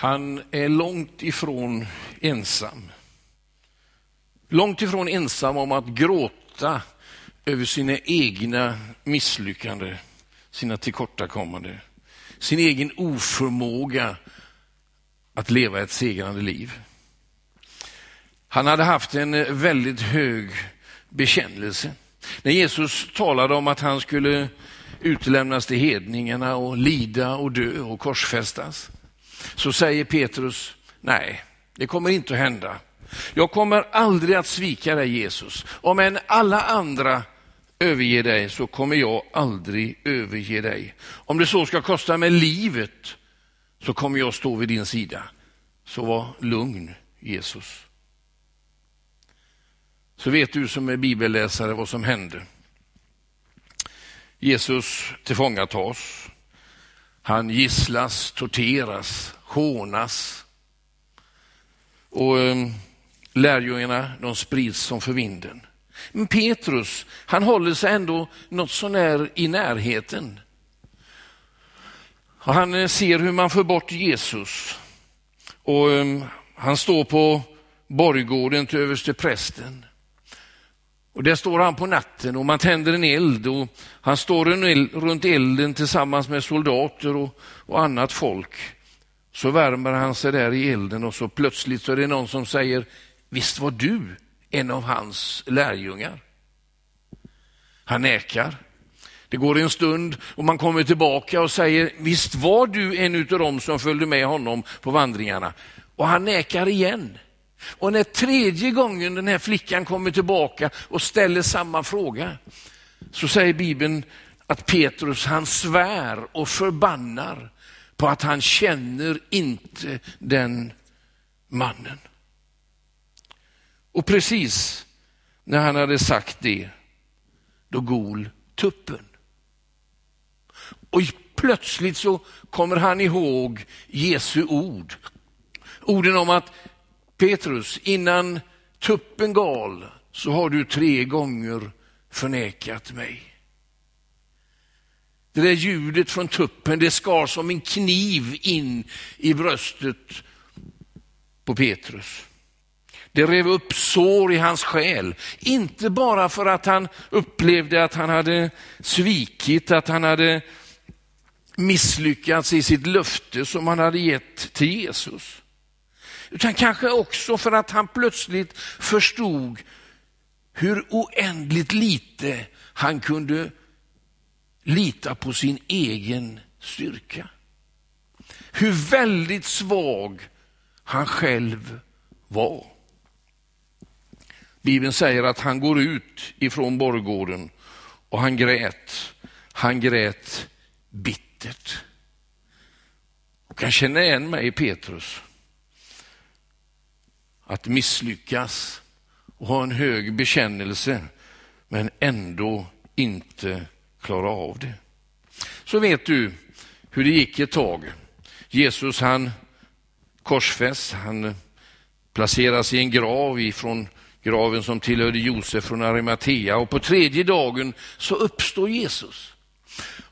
Han är långt ifrån ensam. Långt ifrån ensam om att gråta över sina egna misslyckanden, sina tillkortakommanden, sin egen oförmåga att leva ett segrande liv. Han hade haft en väldigt hög bekännelse. När Jesus talade om att han skulle utlämnas till hedningarna och lida och dö och korsfästas, så säger Petrus, nej, det kommer inte att hända. Jag kommer aldrig att svika dig Jesus. Om än alla andra överger dig så kommer jag aldrig överge dig. Om det så ska kosta mig livet så kommer jag stå vid din sida. Så var lugn Jesus. Så vet du som är bibelläsare vad som hände. Jesus tillfångatas. Han gisslas, torteras, hånas. Och eh, lärjungarna de sprids som för vinden. Men Petrus, han håller sig ändå något sånär i närheten. Och han eh, ser hur man får bort Jesus. Och um, han står på borggården till överste prästen. Och där står han på natten och man tänder en eld och han står runt elden tillsammans med soldater och, och annat folk. Så värmer han sig där i elden och så plötsligt så är det någon som säger, visst var du en av hans lärjungar? Han nekar. Det går en stund och man kommer tillbaka och säger, visst var du en av dem som följde med honom på vandringarna? Och han nekar igen. Och när tredje gången den här flickan kommer tillbaka och ställer samma fråga, så säger Bibeln att Petrus han svär och förbannar på att han känner inte den mannen. Och precis när han hade sagt det, då gol tuppen. Och plötsligt så kommer han ihåg Jesu ord. Orden om att Petrus, innan tuppen gal så har du tre gånger förnekat mig. Det där ljudet från tuppen, det skar som en kniv in i bröstet på Petrus. Det rev upp sår i hans själ. Inte bara för att han upplevde att han hade svikit, att han hade misslyckats i sitt löfte som han hade gett till Jesus. Utan kanske också för att han plötsligt förstod hur oändligt lite han kunde lita på sin egen styrka. Hur väldigt svag han själv var. Bibeln säger att han går ut ifrån borggården och han grät. Han grät bittert. Och kan känna igen mig i Petrus. Att misslyckas och ha en hög bekännelse men ändå inte klara av det. Så vet du hur det gick ett tag. Jesus han korsfäst, han placeras i en grav ifrån graven som tillhörde Josef från Arimatea och på tredje dagen så uppstår Jesus.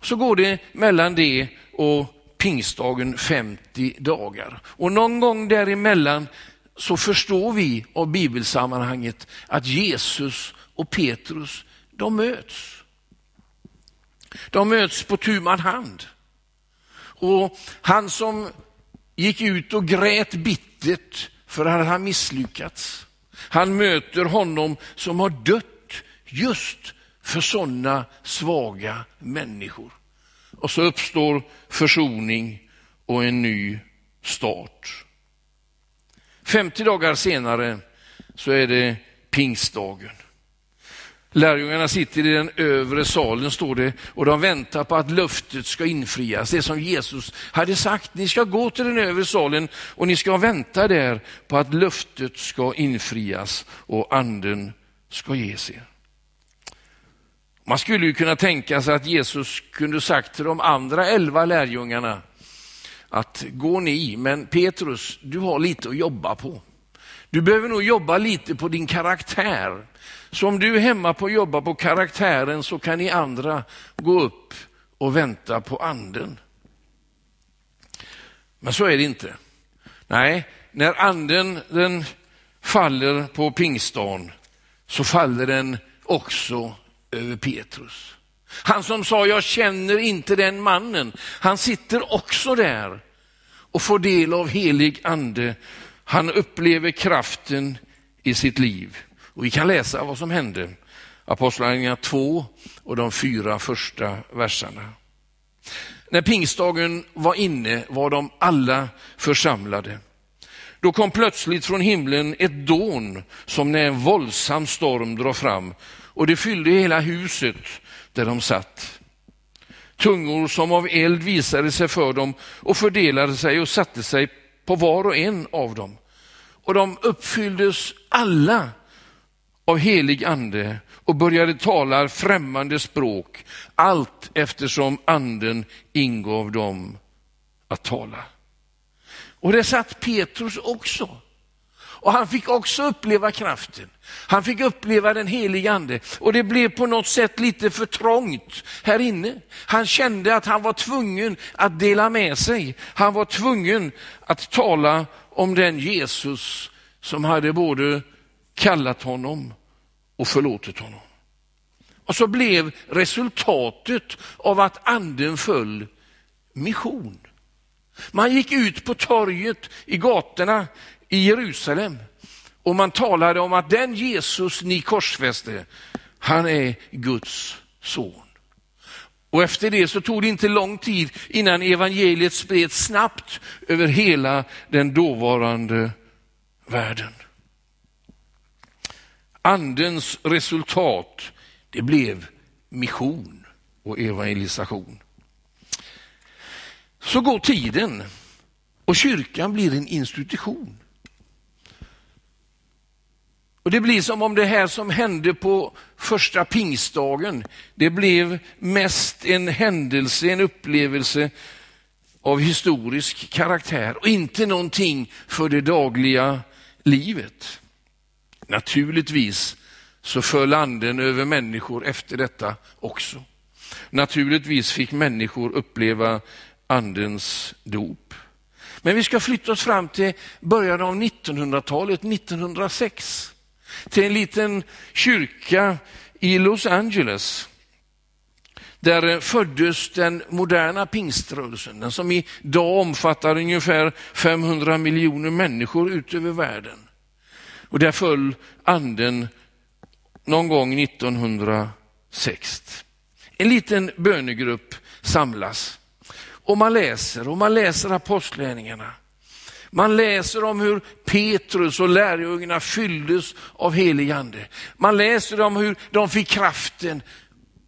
Så går det mellan det och pingstdagen 50 dagar. Och någon gång däremellan så förstår vi av bibelsammanhanget att Jesus och Petrus, de möts. De möts på tu man hand. Och han som gick ut och grät bittert för att han misslyckats, han möter honom som har dött just för sådana svaga människor. Och så uppstår försoning och en ny start. 50 dagar senare så är det pingstdagen. Lärjungarna sitter i den övre salen, står det, och de väntar på att löftet ska infrias. Det som Jesus hade sagt, ni ska gå till den övre salen och ni ska vänta där på att löftet ska infrias och anden ska ges er. Man skulle ju kunna tänka sig att Jesus kunde sagt till de andra elva lärjungarna att gå ni, men Petrus, du har lite att jobba på. Du behöver nog jobba lite på din karaktär. Så om du är hemma på att jobba på karaktären så kan ni andra gå upp och vänta på anden. Men så är det inte. Nej, när anden den faller på pingstdagen så faller den också över Petrus. Han som sa, jag känner inte den mannen, han sitter också där och får del av helig ande. Han upplever kraften i sitt liv. Och vi kan läsa vad som hände. Apostlagärningarna 2 och de fyra första verserna. När pingstdagen var inne var de alla församlade. Då kom plötsligt från himlen ett dån som när en våldsam storm drar fram och det fyllde hela huset där de satt. Tungor som av eld visade sig för dem och fördelade sig och satte sig på var och en av dem. Och de uppfylldes alla av helig ande och började tala främmande språk, allt eftersom anden ingav dem att tala. Och det satt Petrus också. Och han fick också uppleva kraften. Han fick uppleva den helige ande och det blev på något sätt lite för trångt här inne. Han kände att han var tvungen att dela med sig. Han var tvungen att tala om den Jesus som hade både kallat honom och förlåtit honom. Och så blev resultatet av att anden föll mission. Man gick ut på torget i gatorna i Jerusalem och man talade om att den Jesus ni korsfäste, han är Guds son. Och efter det så tog det inte lång tid innan evangeliet spreds snabbt över hela den dåvarande världen. Andens resultat, det blev mission och evangelisation. Så går tiden och kyrkan blir en institution. Och Det blir som om det här som hände på första pingstdagen, det blev mest en händelse, en upplevelse av historisk karaktär och inte någonting för det dagliga livet. Naturligtvis så föll anden över människor efter detta också. Naturligtvis fick människor uppleva andens dop. Men vi ska flytta oss fram till början av 1900-talet, 1906 till en liten kyrka i Los Angeles. Där föddes den moderna pingströrelsen, den som idag omfattar ungefär 500 miljoner människor ut över världen. Och där föll anden någon gång 1906. En liten bönegrupp samlas och man läser och man läser apostlärningarna. Man läser om hur Petrus och lärjungarna fylldes av helig ande. Man läser om hur de fick kraften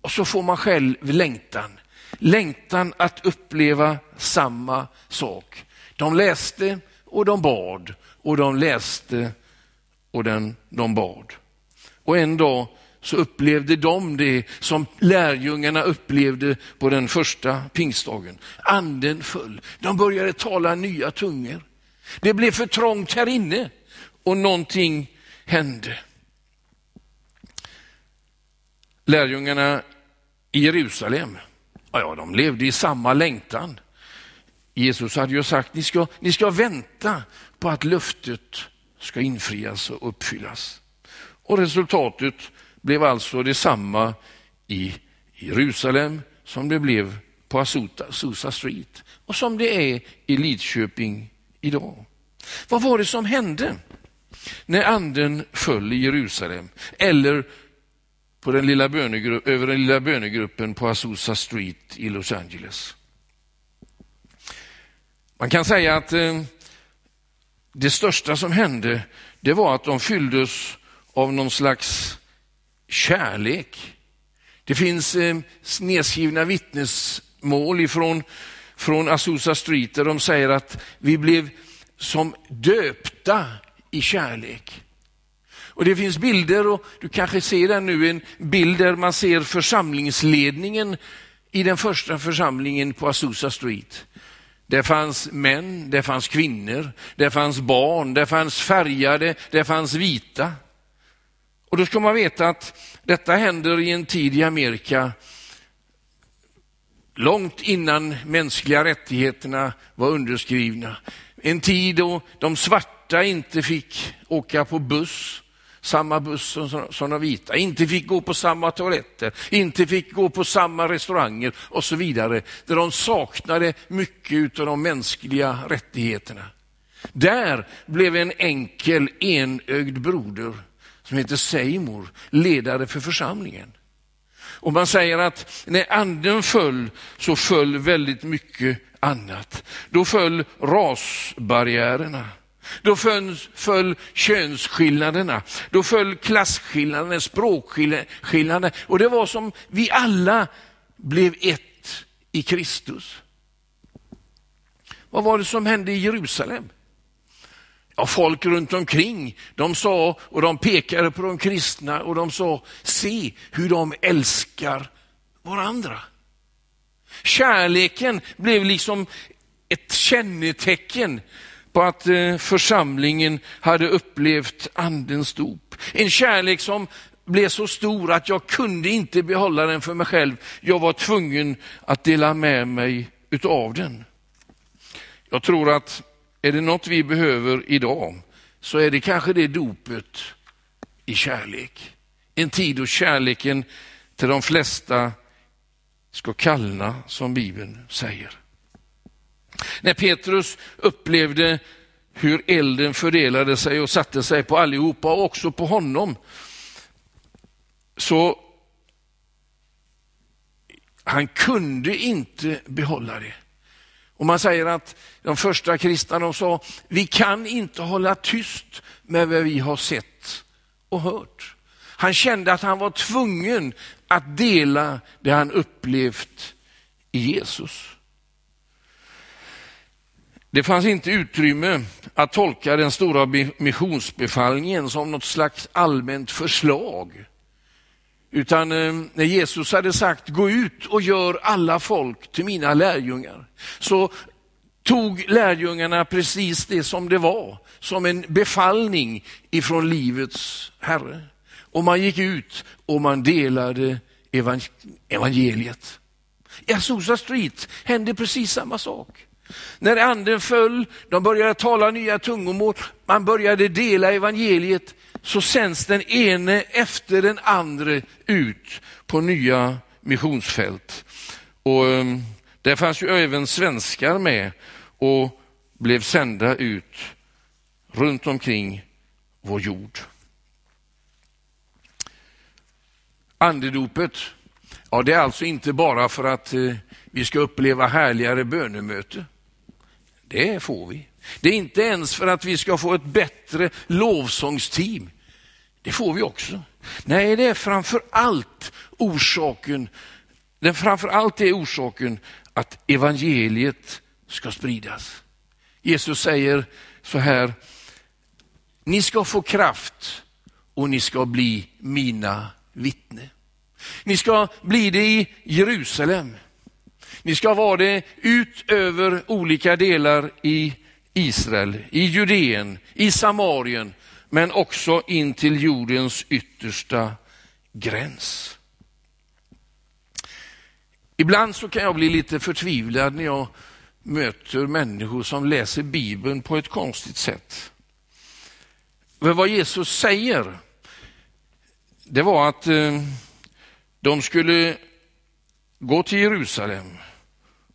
och så får man själv längtan. Längtan att uppleva samma sak. De läste och de bad och de läste och den, de bad. Och en dag så upplevde de det som lärjungarna upplevde på den första pingstdagen. Anden föll. De började tala nya tungor. Det blev för trångt här inne och någonting hände. Lärjungarna i Jerusalem, ja, de levde i samma längtan. Jesus hade ju sagt, ni ska, ni ska vänta på att löftet ska infrias och uppfyllas. Och resultatet blev alltså detsamma i Jerusalem som det blev på Azusa Street och som det är i Lidköping idag. Vad var det som hände när anden föll i Jerusalem eller på den lilla över den lilla bönegruppen på Azusa Street i Los Angeles? Man kan säga att eh, det största som hände det var att de fylldes av någon slags kärlek. Det finns eh, nedskrivna vittnesmål ifrån från Azusa Street där de säger att vi blev som döpta i kärlek. Och Det finns bilder och du kanske ser den nu, en bild där man ser församlingsledningen i den första församlingen på Azusa Street. Det fanns män, det fanns kvinnor, det fanns barn, det fanns färgade, det fanns vita. Och då ska man veta att detta händer i en tid i Amerika långt innan mänskliga rättigheterna var underskrivna. en tid då de svarta inte fick åka på buss, samma buss som, de vita, inte fick gå på samma toaletter, inte fick gå på samma restauranger och så vidare. Där de saknade mycket av de mänskliga rättigheterna. Där blev en enkel enögd broder som heter Seymour ledare för församlingen. Och man säger att när anden föll så föll väldigt mycket annat. Då föll rasbarriärerna. Då föll, föll könsskillnaderna, då föll klasskillnaderna, språkskillnaderna. Och det var som vi alla blev ett i Kristus. Vad var det som hände i Jerusalem? Ja, folk runt omkring, de sa och de pekade på de kristna och de sa, se hur de älskar varandra. Kärleken blev liksom ett kännetecken på att eh, församlingen hade upplevt andens dop. En kärlek som blev så stor att jag kunde inte behålla den för mig själv. Jag var tvungen att dela med mig utav den. Jag tror att är det något vi behöver idag så är det kanske det dopet i kärlek. En tid då kärleken till de flesta ska kallna, som Bibeln säger. När Petrus upplevde hur elden fördelade sig och satte sig på allihopa och också på honom, så han kunde inte behålla det. Och man säger att de första kristna de sa, vi kan inte hålla tyst med vad vi har sett och hört. Han kände att han var tvungen att dela det han upplevt i Jesus. Det fanns inte utrymme att tolka den stora missionsbefallningen som något slags allmänt förslag. Utan eh, när Jesus hade sagt gå ut och gör alla folk till mina lärjungar, så tog lärjungarna precis det som det var, som en befallning ifrån livets Herre. Och man gick ut och man delade evangeliet. I Azusa Street hände precis samma sak. När anden föll, de började tala nya tungomål, man började dela evangeliet, så sänds den ene efter den andra ut på nya missionsfält. Och ehm, där fanns ju även svenskar med och blev sända ut runt omkring vår jord. Andedopet, ja det är alltså inte bara för att eh, vi ska uppleva härligare bönemöte. Det får vi. Det är inte ens för att vi ska få ett bättre lovsångsteam. Det får vi också. Nej, det är framför allt orsaken, den framför allt är orsaken att evangeliet ska spridas. Jesus säger så här, ni ska få kraft och ni ska bli mina vittne. Ni ska bli det i Jerusalem. Ni ska vara det ut över olika delar i Israel, i Judeen, i Samarien, men också in till jordens yttersta gräns. Ibland så kan jag bli lite förtvivlad när jag möter människor som läser Bibeln på ett konstigt sätt. För vad Jesus säger, det var att eh, de skulle gå till Jerusalem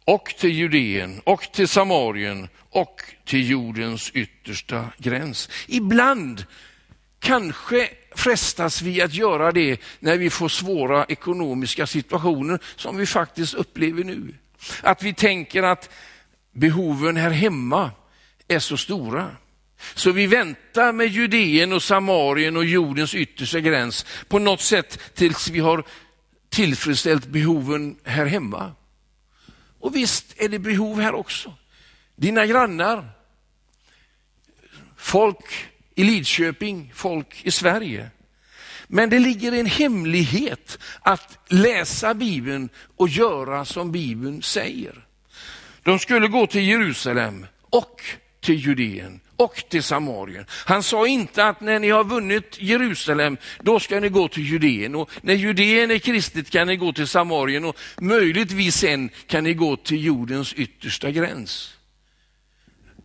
och till Judeen och till Samarien och till jordens yttersta gräns. Ibland kanske frestas vi att göra det när vi får svåra ekonomiska situationer som vi faktiskt upplever nu. Att vi tänker att behoven här hemma är så stora. Så vi väntar med Judeen och Samarien och jordens yttersta gräns på något sätt tills vi har tillfredsställt behoven här hemma. Och visst är det behov här också. Dina grannar, folk i Lidköping, folk i Sverige. Men det ligger en hemlighet att läsa Bibeln och göra som Bibeln säger. De skulle gå till Jerusalem och till Judeen och till Samarien. Han sa inte att när ni har vunnit Jerusalem, då ska ni gå till Judeen och när Judeen är kristet kan ni gå till Samarien och möjligtvis sen kan ni gå till jordens yttersta gräns.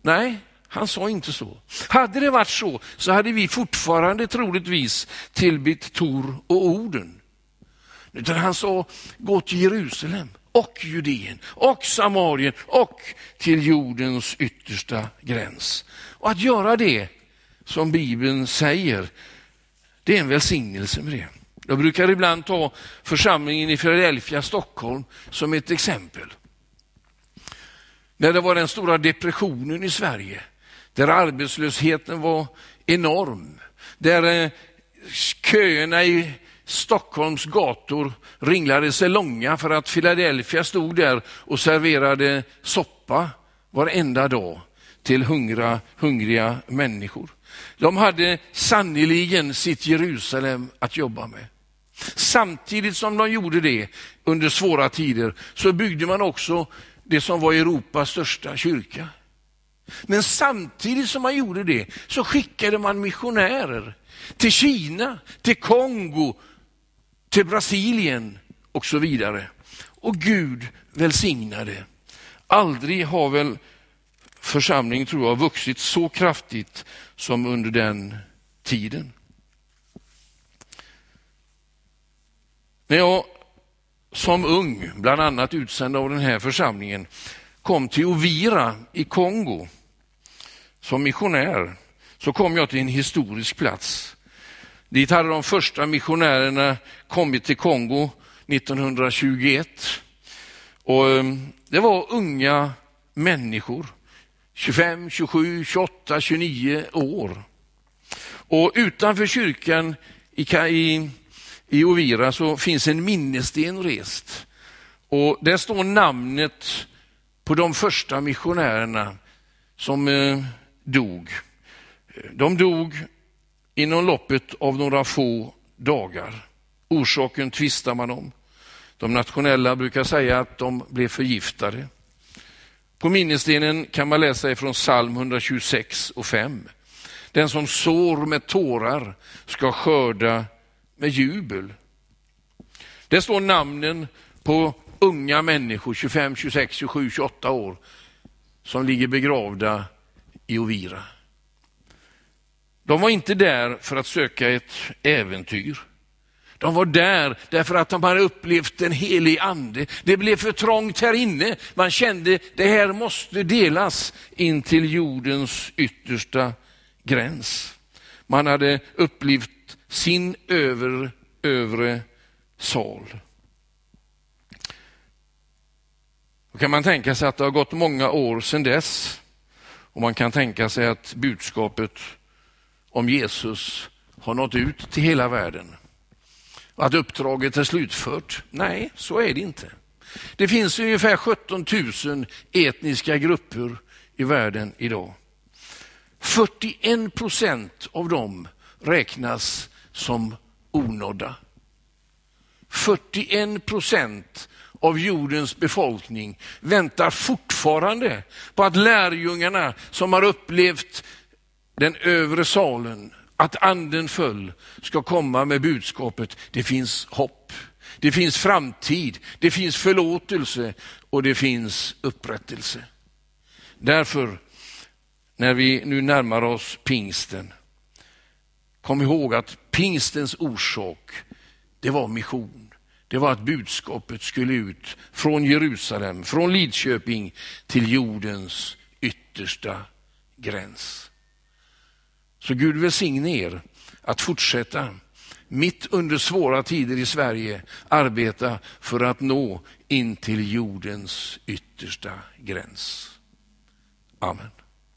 Nej, Han sa inte så. Hade det varit så, så hade vi fortfarande troligtvis tillbett Tor och orden. Utan han sa, gå till Jerusalem och Judeen och Samarien och till jordens yttersta gräns. Och att göra det som Bibeln säger, det är en välsignelse med det. Jag brukar ibland ta församlingen i Philadelphia, Stockholm som ett exempel. När det var den stora depressionen i Sverige, där arbetslösheten var enorm, där eh, köerna i Stockholms gator ringlade sig långa för att Philadelphia stod där och serverade soppa varenda dag till hungra, hungriga människor. De hade sannoliken sitt Jerusalem att jobba med. Samtidigt som de gjorde det under svåra tider så byggde man också det som var Europas största kyrka. Men samtidigt som man gjorde det så skickade man missionärer till Kina, till Kongo, till Brasilien och så vidare. Och Gud välsignade. Aldrig har väl församlingen tror jag vuxit så kraftigt som under den tiden. När jag som ung, bland annat utsänd av den här församlingen, kom till Ovira i Kongo som missionär så kom jag till en historisk plats. Dit hade de första missionärerna kommit till Kongo 1921. Och ehm, det var unga människor, 25, 27, 28, 29 år. Och utanför kyrkan i, i, i Ovira så finns en minnessten rest. Och där står namnet på de första missionärerna som eh, dog. De dog inom loppet av några få dagar. Orsaken tvistar man om. De nationella brukar säga att de blev förgiftade. På minnesstenen kan man läsa ifrån psalm 126 och 5. Den som sår med tårar ska skörda med jubel. Det står namnen på unga människor, 25, 26, 27, 28 år, som ligger begravda i Ovira. De var inte där för att söka ett äventyr. De var där därför att de hade upplevt en helig ande. Det blev för trångt här inne. Man kände det här måste delas in till jordens yttersta gräns. Man hade upplevt sin över, övre sal. Då kan man tänka sig att det har gått många år sedan dess och man kan tänka sig att budskapet om Jesus har nått ut till hela världen. Att uppdraget är slutfört? Nej, så är det inte. Det finns ungefär 17 000 etniska grupper i världen idag. 41 procent av dem räknas som onådda. 41 procent av jordens befolkning väntar fortfarande på att lärjungarna som har upplevt den övre salen, att anden föll, ska komma med budskapet, det finns hopp, det finns framtid, det finns förlåtelse och det finns upprättelse. Därför, när vi nu närmar oss pingsten, kom ihåg att pingstens orsak, det var mission. Det var att budskapet skulle ut från Jerusalem, från Lidköping till jordens yttersta gräns. Så Gud välsigne er att fortsätta mitt under svåra tider i Sverige arbeta för att nå in till jordens yttersta gräns. Amen.